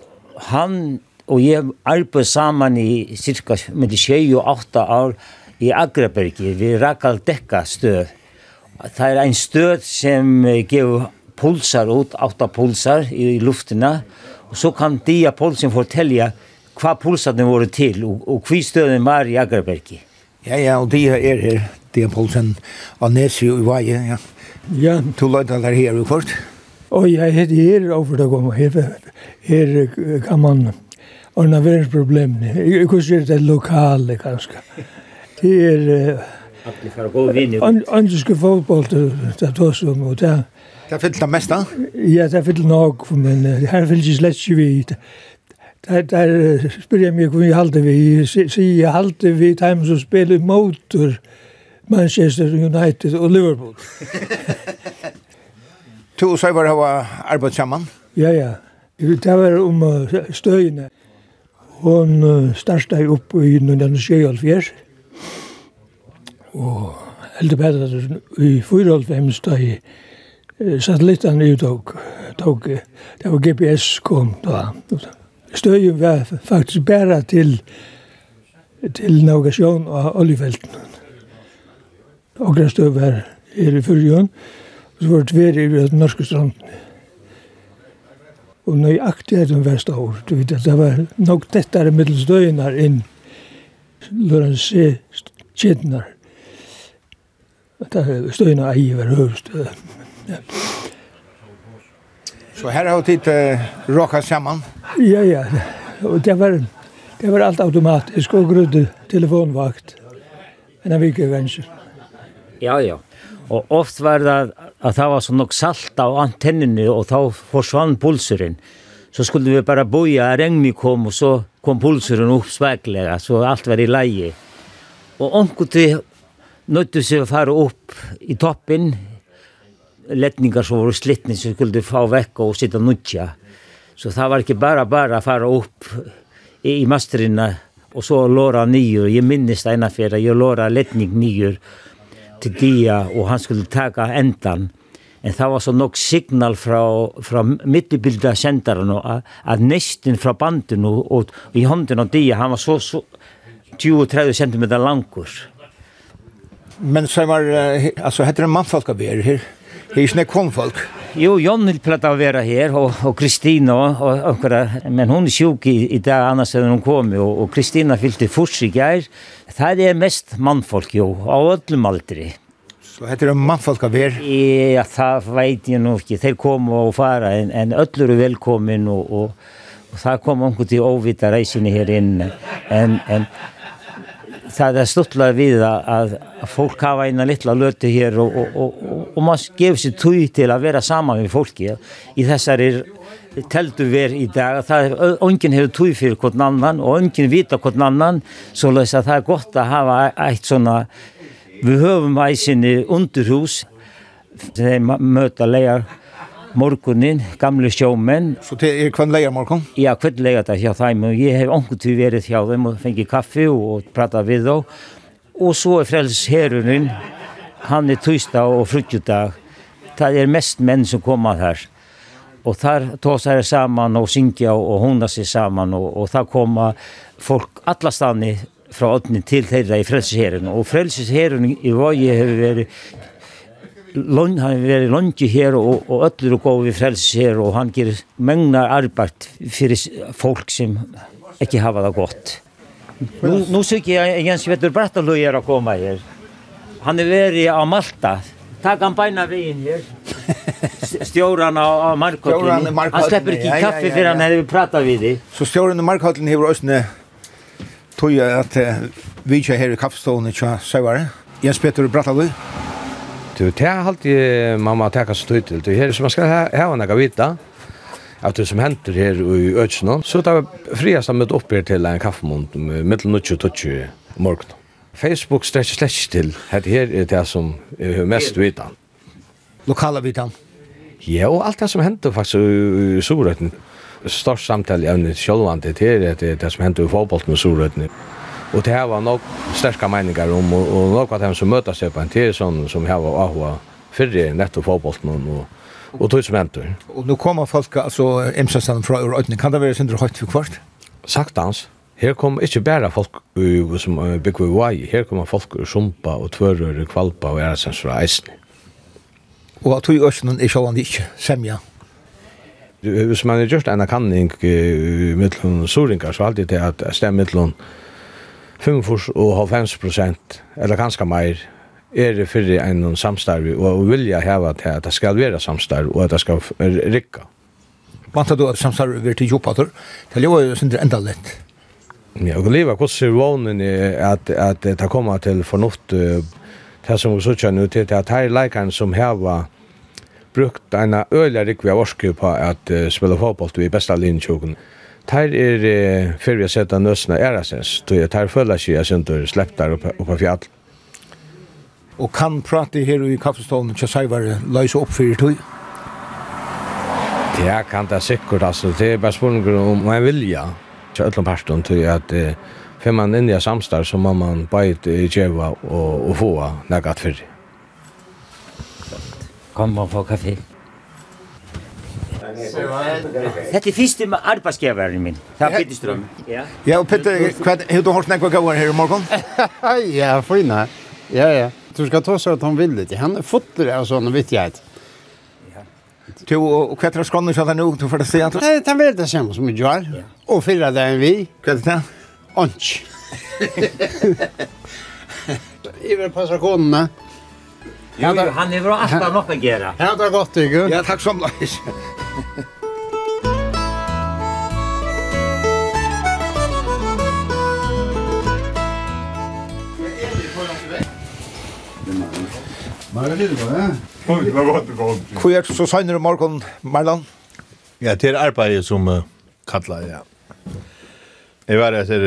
han og jeg arbeidt sammen i cirka 10-8 år i Agraberg, vi Rakal Dekka støv. Det er en støv som gir pulsar ut, 8 pulsar i luftina, og så kan Dia Polsen fortelle hva pulsarne var til, og, og hva støven var i Agraberg. Ja, ja, og Dia er her. Stian Poulsen av Nesi i Vaje, ja. Ja. To løyda der her i kort. Og jeg heter her over det gong, her, her kan man ordna verens problemene. Jeg kunne det lokale, kanskje. Det er... Alle for å gå vinn. Andreske fotboll, det er tås om, og det er... Det fyllt det mesta? Ja, det er fyllt nok, men her fyllt ikke slett ikke vi. Der, der spyrir jeg meg hvor vi halte vi, sier jeg halte vi, der som spiller motor, der Manchester United og Liverpool. <laughs> to og Søyvar har arbeidt sammen? Ja, ja. Det var om um, støyene. Hon uh, starta opp i 1974. Og heldig bedre i 94 da i satellittene i tog. tog det var GPS kom da. Støyen var faktisk bare til til navigasjon av oljefeltene og akkurat støv her, her i fyrjøen, og så var det tver i den norske stranden. Og nøyaktig er den verste år, du vet at det var nok tettere middelstøyner inn løren se kjedner. Støyner er i hver høyst. Ja. Så her har tid uh, rakat sammen? Ja ja. Og det var det var alt automatisk og grudde telefonvakt. En vecka vänster. Ja, ja. Og oft var det at det var så nok salt av antennene, og da forsvann pulseren. Så skulle vi bare boja, regnet kom, og så kom pulseren opp spekler, så alt var i leie. Og onko til nødde seg å fara opp i toppen, letningar som var slittne, så skulle du få vekk og sitte nudja. Så det var ikke bare bare å fara opp i, i masterinna, og så låra nyer. Jeg minnes det ene fyrir, jeg låra letning nyer, til dia, og han skulle taka endan. En það var så nok signal fra, fra midtbildet sendaren, og at nesten fra banden og, og, og i hånden av dia, han var så, så 20-30 cm langur. Men så var, altså, hette det mannfolk av er her, her er ikke konfolk. Jo, Jon vil prata å vera her, og, og Kristina, og, og, men hun er sjuk i, i dag annars enn hun kom, og, og Kristina fyllte furs i gær. Det er mest mannfolk, jo, av ødlum aldri. Så heter det mannfolk av er? Ja, det vet jeg nok ikke. Þeir kom og fara, en, en ødler er velkommen, og, og, og det kom onkel til óvita vite reisene her inne. En, en, det er stuttla vid að, folk har varit en liten löte här og, og, og, og man ger sig tog til att vara samman med folk i, i dessa teltu ver i dag. At það ongin hefur tui fyrir hvort annan og ongin vita hvort annan so leis að það er gott að hafa eitt svona við höfum æsinni undurhús þeir møta legar morgonen, gamle sjåmen. Så det er kvann leia morgon? Ja, kvann leia det hjá þeim, og jeg hef onkur til verið hjá þeim og fengi kaffi og prata við þá. Og så er frelsesherunin, han er tøysta og frutjudag. Det er mest menn som koma þar. Og þar tås her saman og syngja og hona sig saman og, og der koma folk alla frá fra åttni til þeirra i frelsesheren. Og frelsesheren i Vogi hefur verið Lund, han er lungi her og, og öllur och går vi frels her og han ger mengna arbeid fyrir folk sem inte har det gott. Nu nú sykki ég Jens Vettur Brattalög er að koma här. Han er verið á Malta. Takk han bæna veginn här. <laughs> Stjóran á, á Markhotlinni. Han sleppur ekki kaffi fyrir hann hefur pratað við því. Så stjóran á Markhotlinni hefur òsne tog at uh, vi ikke her i kaffestående tja Sævare. Jens Petter Brattalui. Du, det er alltid mamma teka så tøyt til. Du, her, som man skal hava nega vita, at det som henter her i Øtsen, så det er friast å møte opp her til en kaffemund, mittel 20-20 morgen. Facebook strekker slett til, her er det som er mest vita. Lokala vita? Ja, og alt det som henter faktisk i Sorøtten. Størst samtale evne sjølvvandet her, det er det som henter i fotbollen i Sorøtten. Og det her var nok starka meningar om og, og nok att de som møter seg på en tid som, som her var Ahua fyrre nettopp fotbollen og, og tog som händer. Og nå kommer folk altså, Emsastan fra Örötning. Kan det være sindre høyt for kvart? Saktans. Her kom ikke bare folk uh, som uh, bygger vei, her kommer folk ur sumpa og tvørør, kvalpa og Eresens fra Eisne. Og at du i Østen er sjåan ikke semja? Hvis man er gjørst en kanning uh, mittlun Soringar, så er alltid det at stem mittlun 45 og 90 prosent, eller ganske mer, er det fyrir enn samstarvi, og vilja heva til at det skal være samstarvi, og at det skal rikka. Vantar du at samstarvi vil til jobbater? Det lever jo sindri enda lett. Ja, og leva hos er vånen at, at det kommer til fornuft, det som vi sutja nu til, at her leikaren som heva brukt en øyla rikvi av orske på at spela fotboll i besta linjtjokken. Tær er eh, fyrir vi har sett av nøsna ærasens, tog jeg tær føler seg jeg synes du slepp der oppe på fjall. Og kan prate her i kaffestålen til Saivar løse opp fyrir tog? Det kan det sikkert, altså. Det er bare spørsmål om man vilja til øtlom parten tog jeg at eh, fyrir man inn i samstar så må man bæt i djeva og, og få nekka at fyrir. Kom og få kaffe. Þetta er fyrst med arbeidsgevaren min. Det er Peter Ström. Ja, <laughs> ja og Petter, hvað, <laughs> hefur du hørt nekva gauar her i morgon? ja, fina. Ja, ja. Du skal ta så att han vill det. Han är fotler av sådana vittighet. Du, og hva er skånden som han er ute for å se? Nei, han vet det samme som vi gjør. Og fyra det enn vi. Hva er det? Onts. Jeg vil passe konene. Jo, han er bra alt han oppegera. Ja, det er godt, ikke? Ja, takk som løs. Marlan, det var godt ja? Hvor er det så senere morgen, Marlan? Ja, det er arbeidet som uh, kallar, ja. Jeg var etter,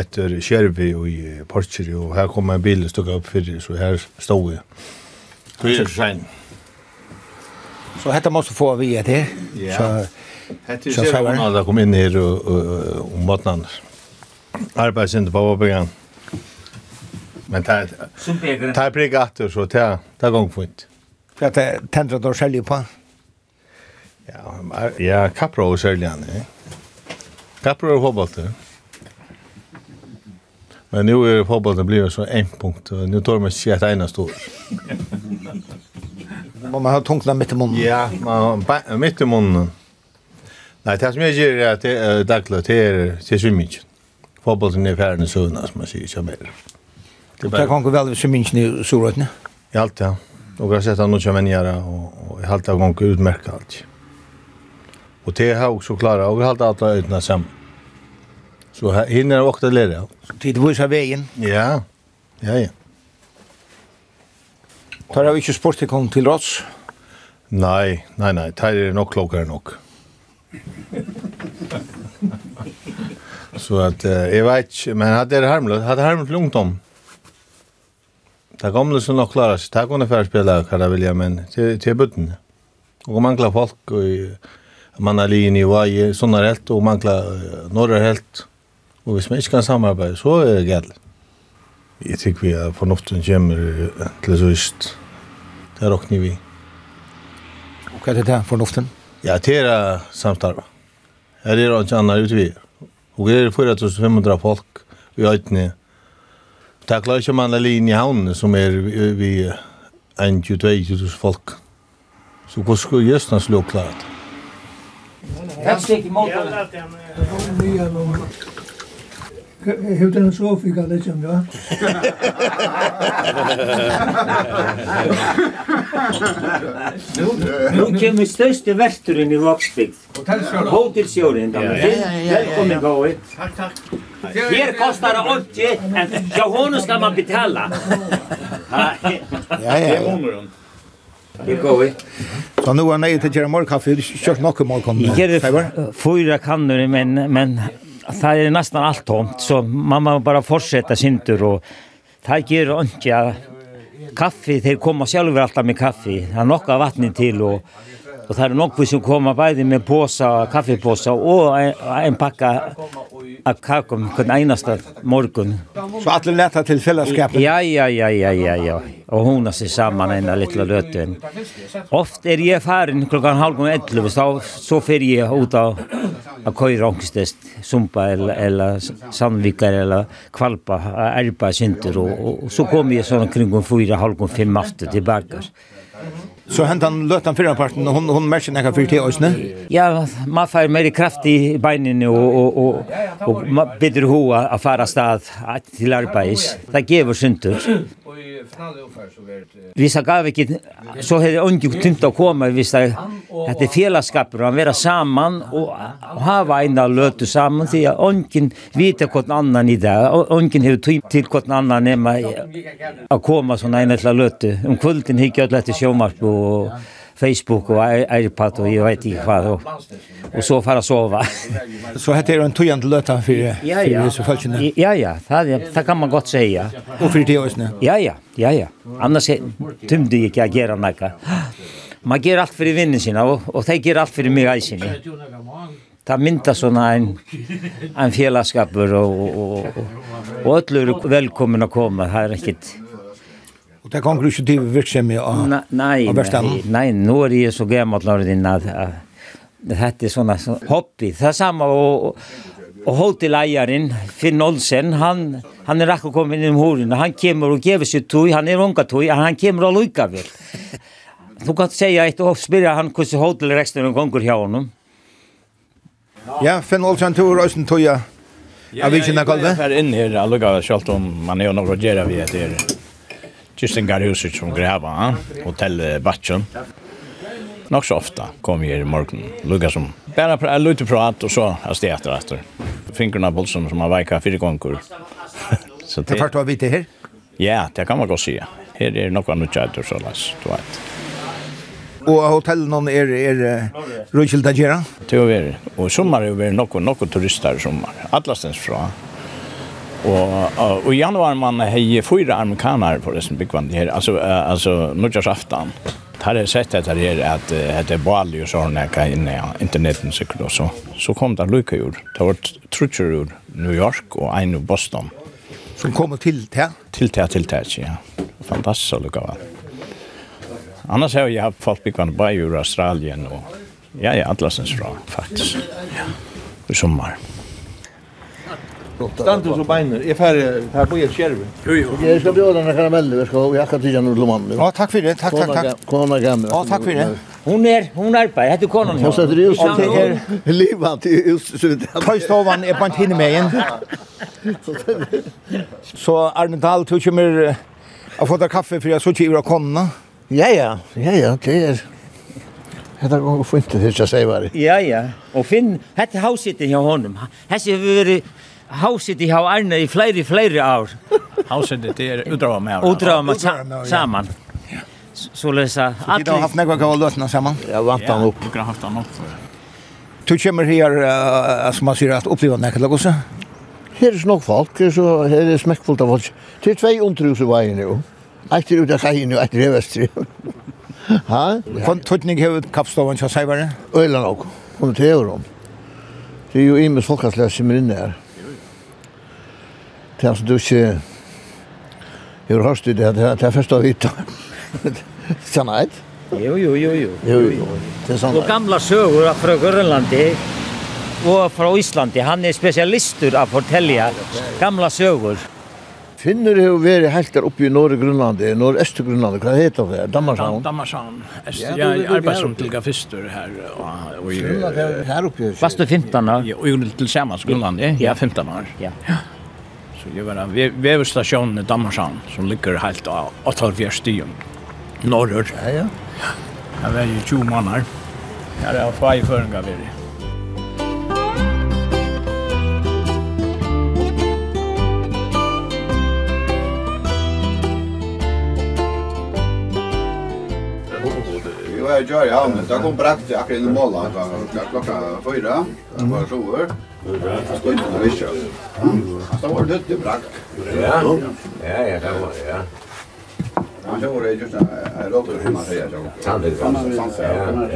etter Kjervi og i Portsjeri, og her kom en bil og stod opp fyrir, så her stod jeg. Så er det så senere. Så hetta måste få vi det. här. Ja. Så hette ju så när det kom in här och om matnan. Arbetsint på början. Men ta ta brigatter så ta ta gång fint. För att tända då själv på. Ja, ja, Capro säljer han. Capro hoppar Men nu är fotbollen blivit så en punkt. Nu tar man sig ett ena stor. Man har tungna mitt i munnen. Ja, man har mitt i munnen. Nej, det som jag gör är att det är dagligt. Det är till svimmingen. Fotbollen är färdig i Söna, som man säger sig mer. Det kan gå väl svimmingen i solrötna? I allt ja. Och jag har sett att något som vänjare och jag har alltid gått utmärkt allt. Och det har också klarat. Och jag har alltid alla ögonen samman. Så här hinner jag åka lära. Tid visar vägen. Ja. Ja, ja. Tar jag inte sport till kom till Ross? Nej, nej, nej. Tar är nog klokare nog. Så att eh, jag vet men hade det harmlöst, hade harmlöst lugnt om. Det gamla som nog klarar sig. Det kunde förspela kan jag vilja, men till, till butten. Och mangla folk och man är linje i varje, sådana helt och mangla norra helt. Og hvis man ikke kan samarbeide, så er det galt. Jeg tykker vi at fornuften kommer til søst. Det råkner vi. Og hva er det der, fornuften? Ja, det er samtarve. Her er det ikke annet vi. Og det er 4500 folk i øytene. Det klarer ikke man alene i havnene som er vi 1-22 folk. Så hvordan skulle Jøstene slå klart? Jeg er sikker i måten. Hur den så fick jag det som jag. Nu kommer största vesturinn i Voksbygd. Välkommen gå ut. Tack, tack. Här kostar det 80, en ja, honom ska man betala. Ja, ja, ja. Det går vi. Så nu är nej till Jeremy Kaffe, kört något Jag kommer. Fyra kannor men men Det er nästan allt tomt så man må bara fortsätta syndur och det gör inte kaffe, þeir koma sjálfur alltaf med kaffi, Det er nokka vatni til og Og det er nok som kommer bare med påsa, kaffepåsa og en, en pakka av kakom den eneste morgen. Så alle lette til fellesskapet? Ja, ja, ja, ja, ja, ja. Og har seg sammen en lilla løten. Ofte er jeg færen klokkan halv om 11, så, så fer jeg ut av av køyre ångstest, sumpa eller, eller sandvikar eller kvalpa, erba Sinter. og, og, og så kommer jeg sånn kring om fyra, halv om fem after tilbake. Så hent han løt han fyrre parten, og hun, hun merker nekka fyrt til oss, ne? Ja, man får mer kraft i beinene, og, og, og, og man bedre hoa å fara stad til arbeids. Det giver syntur i finalen ungefär så vart Vi sa gav vilket så hade onkel tänkt att komma visst det fällskap och han vara samman och ha vajna lötu samman till onkel vita kort annan i där ungen har tid till kort annan hemma att komma såna en eller lötu om kvällen hickar jag lätt i showmatch och Facebook og iPad og jeg vet ikke hva. Og, og så for å sove. så dette er en tøyende løte for ja, ja. disse folkene? Ja, ja. Det, det kan man godt si, ja. Og for det også? Ja, ja. ja, ja. Annars tømte jeg ikke å gjøre noe. Man gjør alt for vinnen sin, og, og de gjør alt for meg i sin. Ta mynda såna en, en fjellandskaper, og, og, og, og, og alle er velkommen å komme. Her er ikke Och det kan du inte till verksamhet av Nej, nej, nej, nu är det så gammalt när det är det hette såna så hobby. Det är samma och och hotelleieren Finn Olsen han han är rätt att komma in i horen. Han kommer och ger sig tog, han är unga tog, han kommer och lucka väl. Du kan säga ett och spela han kus hotel resten av gånger här honom. Ja, Finn Olsen tog Olsen tog ja. Jag vet inte när kallar. Här inne här lugga skalt om man är några gera vi heter. Kistingarhuset som gräva, hotell Batchen. Nog så ofta kom jag i morgon. Lugga som bara pra, lite prat och <laughs> så har det efter efter. Fingrarna bollen som har vajka fyra gånger. så det fart var vi det här? Ja, det kan man gå se. Här är något annat chat och så läs. Du vet. Och hotellen någon är är Rachel Dagera. Det er Och sommar är er något något turister sommar. Atlasens från. Och och i januari man hej fyra amerikaner på det som byggvand här alltså alltså nudja aftan. Har det sett att det är att det är ball och såna kan in ja interneten så då så så kom det lucka ur. Det var trutcher ur New York och en i Boston. Som kommer till till till till till till ja. Fantastiskt så lucka va. Annars har jag haft folk byggvand bara i Australien och ja ja Atlasens fra faktiskt. Ja. I sommar. Stantur så beiner. Jeg färre her på et skärv. Jo jo. Jag ska bjuda den karamell. Jag ska jag kan tyda några man. Ja, takk for det. takk, takk, takk. Kona gamle. Ja, takk for det. Hon är hon arbetar. heter konan. Hon sätter ju så tänker leva till just så där. Tøystovan er på en hinne med igen. Så Arnedal tog ju mer å få deg kaffe for jeg så ikke i komma. Ja ja, ja ja, det er... Hetta gongur fint til þess að var. Ja, ja. Og finn, hetta hausitin hjá honum. Hessi hefur verið hausit i hau arne i flere, flere år. Hausit det er udrava med år. Med saman. Så lesa Så de har haft nekva gav løtna saman? Ja, vant han opp. Ja, haft han opp. Du kommer her, som man sier, at oppleva nekka lagosa? Her er snakk folk, så her er smekkfullt av folk. Det er tvei omtrus i veien jo. Eit er ut av kajen og eit er vestri. Ha? Kon tutning hevet kappstovan kja seivare? Øyla nok. Kom til euron. Det er jo imes folkaslæs som er inne her. Det er altså du ikke Jeg har hørt det, det er først å vite. <laughs> Sann eit? Jo, jo, jo, jo. Jo, jo. Det er sann eit. Og gamla søgur fra Grønlandi og fra Íslandi, han er spesialistur av fortelja gamla sögur. Finner jo veri helt der oppe i Norge Grønlandi, Norge Øster Grønlandi, hva heter det? Dammarsan? Ja, Jeg arbeider som til gafister her. Og, her oppe i... Fast du 15 år? Jo, til sammen Grønlandi, ja, 15 år. Ja. ja. Så jeg var en veverstasjon i Dammarshavn, som ligger helt av 8-4 stien. Norrør. Ja, ja. Jeg var jo 20 måneder. Jeg er fra i føringa videre. Jag gör ju hamnet. Jag kom brakt akkurat i målet klockan fyra. Det var så Det var dött i brak. Ja, ja, ja, det var ja. Han såg det just när jag låter man säger så. Ja,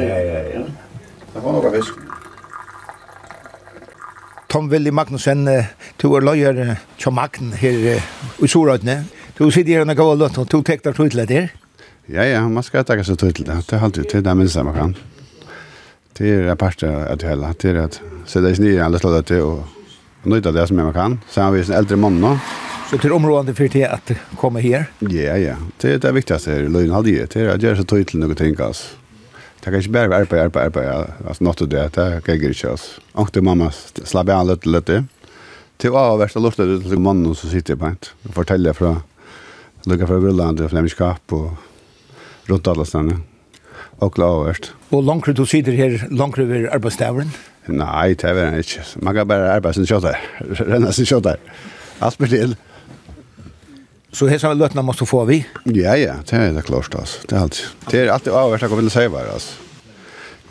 ja, ja. Det var några fisk. Tom Willi Magnussen, du er løyer til Magn her i Sorøytene. Du sitter her og går og løtt, og du tekter tog til det her. Ja, ja, man skal takke seg tog til det. Det er alltid til det minste man kan. Det är en part det hele. Det er at sette sig ner alla slåda till og nöjda det som man kan. Sen har vi en eldre mann nå. Så til området for det at komme her? Ja, ja. Det er det viktigste her, løgn hadde jeg. Det er at gjøre så tøy til noe ting, altså. Det kan ikke bare være arbeid, arbeid, arbeid. Altså, något og det. Det kan inte göra oss. Och det mamma slappar an Til å ha vært og lortet til mannen som sitter på en. Och fortäller från Lugga från Grönland, Flemingskap og rundt alle stedene og glavert. Og langre du sitter her, langre ved arbeidsdavren? Nei, det er det ikke. Man kan bare arbeide sin kjøtt her. <laughs> Renne sin kjøtt her. Alt blir til. Så her vel løtene måste få vi? Ja, ja, det er det klart altså. Det er alltid. Det er alltid avvärsta jeg vil si bare, altså.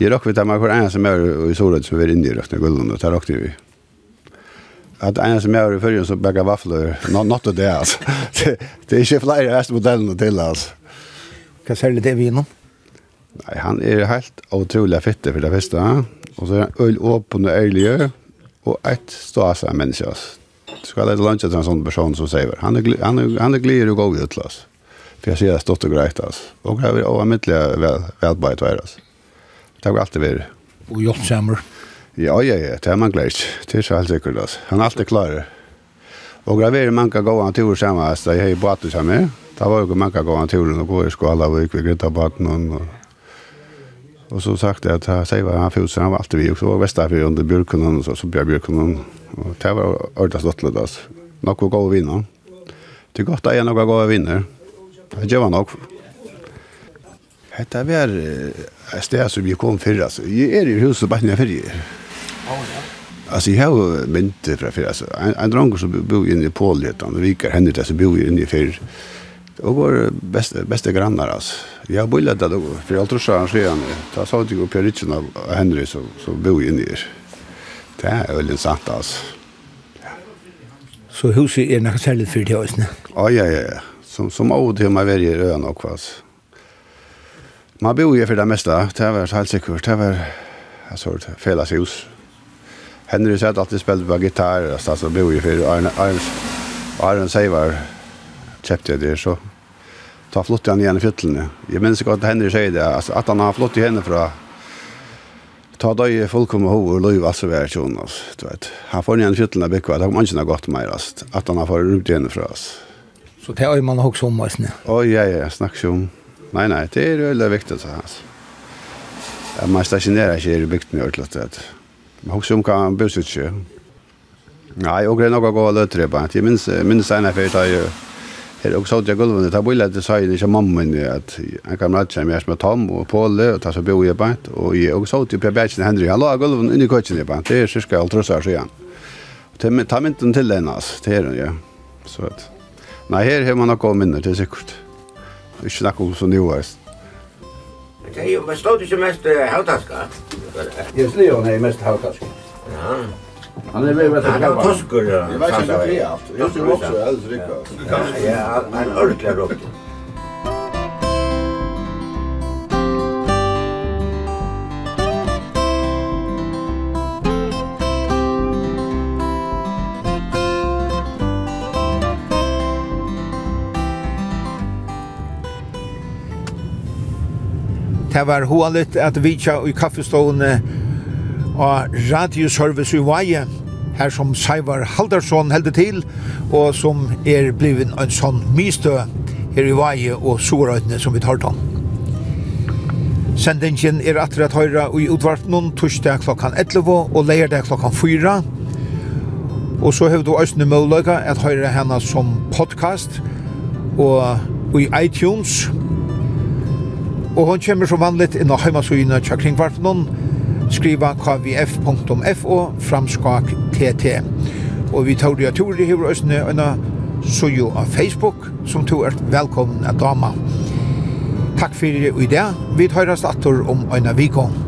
Jeg råk vidt at man kan som er i solen som er inne i røkne gulden og det råk vi. At en som er i fyrjen som bakar vafler, not, not det altså. <laughs> det, det är inte flera hästmodellen och till alltså. Kan sälja det vi inom? Nei, han er helt utrolig fitte for det første. Og så er han øl åpen og ærlig, og et stas av menneske, altså. Du skal lete lunsje til en sånn person som sier, han er, han er, han er glir og god ut, altså. For jeg sier det stått og greit, altså. Og det er overmiddelig mittelig vel, velbøyt være, altså. Det har alltid vært. Og hjelpsammer. Ja, ja, ja, det er man gleder ikke. Det er så helt sikkert, altså. Han er alltid klar. Og det er veldig mange gode turer sammen, altså. Jeg har jo båten sammen. Det var jo mange gode turer, og går i skala, og vi gikk ved grittabaten, og Og så sagt jeg at jeg säger vad han fotar han var alltid vi og också västra för under Bjørkunnen, og så så Björn Björkunen och det var ordentligt lottlöd litt, altså. går gå vinna. Det er godt gott är några gå vinner. Det gjør var nog. Hetta var et sted som vi kom før, altså. Jeg er i huset bare når jeg Ja. Altså, jeg har mynt fra før, altså. en, en drang som bor inne i Polen utan det vikar händer bor inne i förra Og vår beste beste grannar alltså. Jag har där då för jag tror så han ser han. Ta sa att jag på Richard och Henry så så bor ju ner. Det är väl sant alltså. Så huset är något särskilt för det alltså. Ja ja ja. Som som åt hur man väljer ön och kvas. Man bor ju för det mesta. Det var helt säkert. Det var alltså felas hus. Henry sa att alltid spelade på gitarr. Alltså bor ju för Arne Arne Arne Seivar kjøpte jeg det så ta flott han igjen i fytlene. Jeg minns ikke at henne sier det, altså, at han har flott i henne fra ta døy fullkomne hov og løy altså vær tjon, altså, du vet. Han får igjen i fytlene bygge, det har man ikke noe godt mer, altså, at han har fått rundt henne fra, altså. Så det har man også om, altså. Å, ja, ja, snakk om. Nei, nei, det er veldig viktig, altså. Ja, man stasjonerer ikke i bygden i Ørtlott, vet Man husker om hva han bør sitt ikke. Nei, og det er noe å gå og løtre på. Jeg minns, minns en av fyrt har jo Her og sådde jeg gulvene, ta bøyla til søyene ikke mamma min, at en kamerat som jeg som er Tom og Påle, og ta så bo i bant, og jeg og sådde Per Bjergsen Henry, han la gulvene inn i køtjen i bant, det er cirka alt røsar siden. Ta mynten til den, altså, til her, ja. Så at, nei, her har man nok gode minner, det er sikkert. Ikke nok om så nivåest. Det er jo, men stod du ikke mest hautaska? Jeg slir jo, nei, mest hautaska. Ja, Han er väl att han kuskar. Jag vet inte vad det är allt. Jag tror också jag hade rycka. Ja, han örklar upp. Det var hoalit at vi tja i kaffestående og radioservice i Vaje, her som Saivar Haldarsson heldur til, og som er blivin en sånn mistø her i Vaje og Sorøytene som vi tar tann. Sendingen er atre at høyra i utvartnum torsdag klokkan 11 og leirdag klokkan 4. Og så hevur du òsne mølløyga at høyra henne som podcast og i iTunes. Og hon kommer som vanligt inn á heimasugina tja kringvartnum, skriva kvf.fo framskak tt. Og vi tar det tur i hver østene øyne Sujo av Facebook, som to er velkommen at dama. Takk fyrir i det. Vi tar oss atter om Øyna vikong.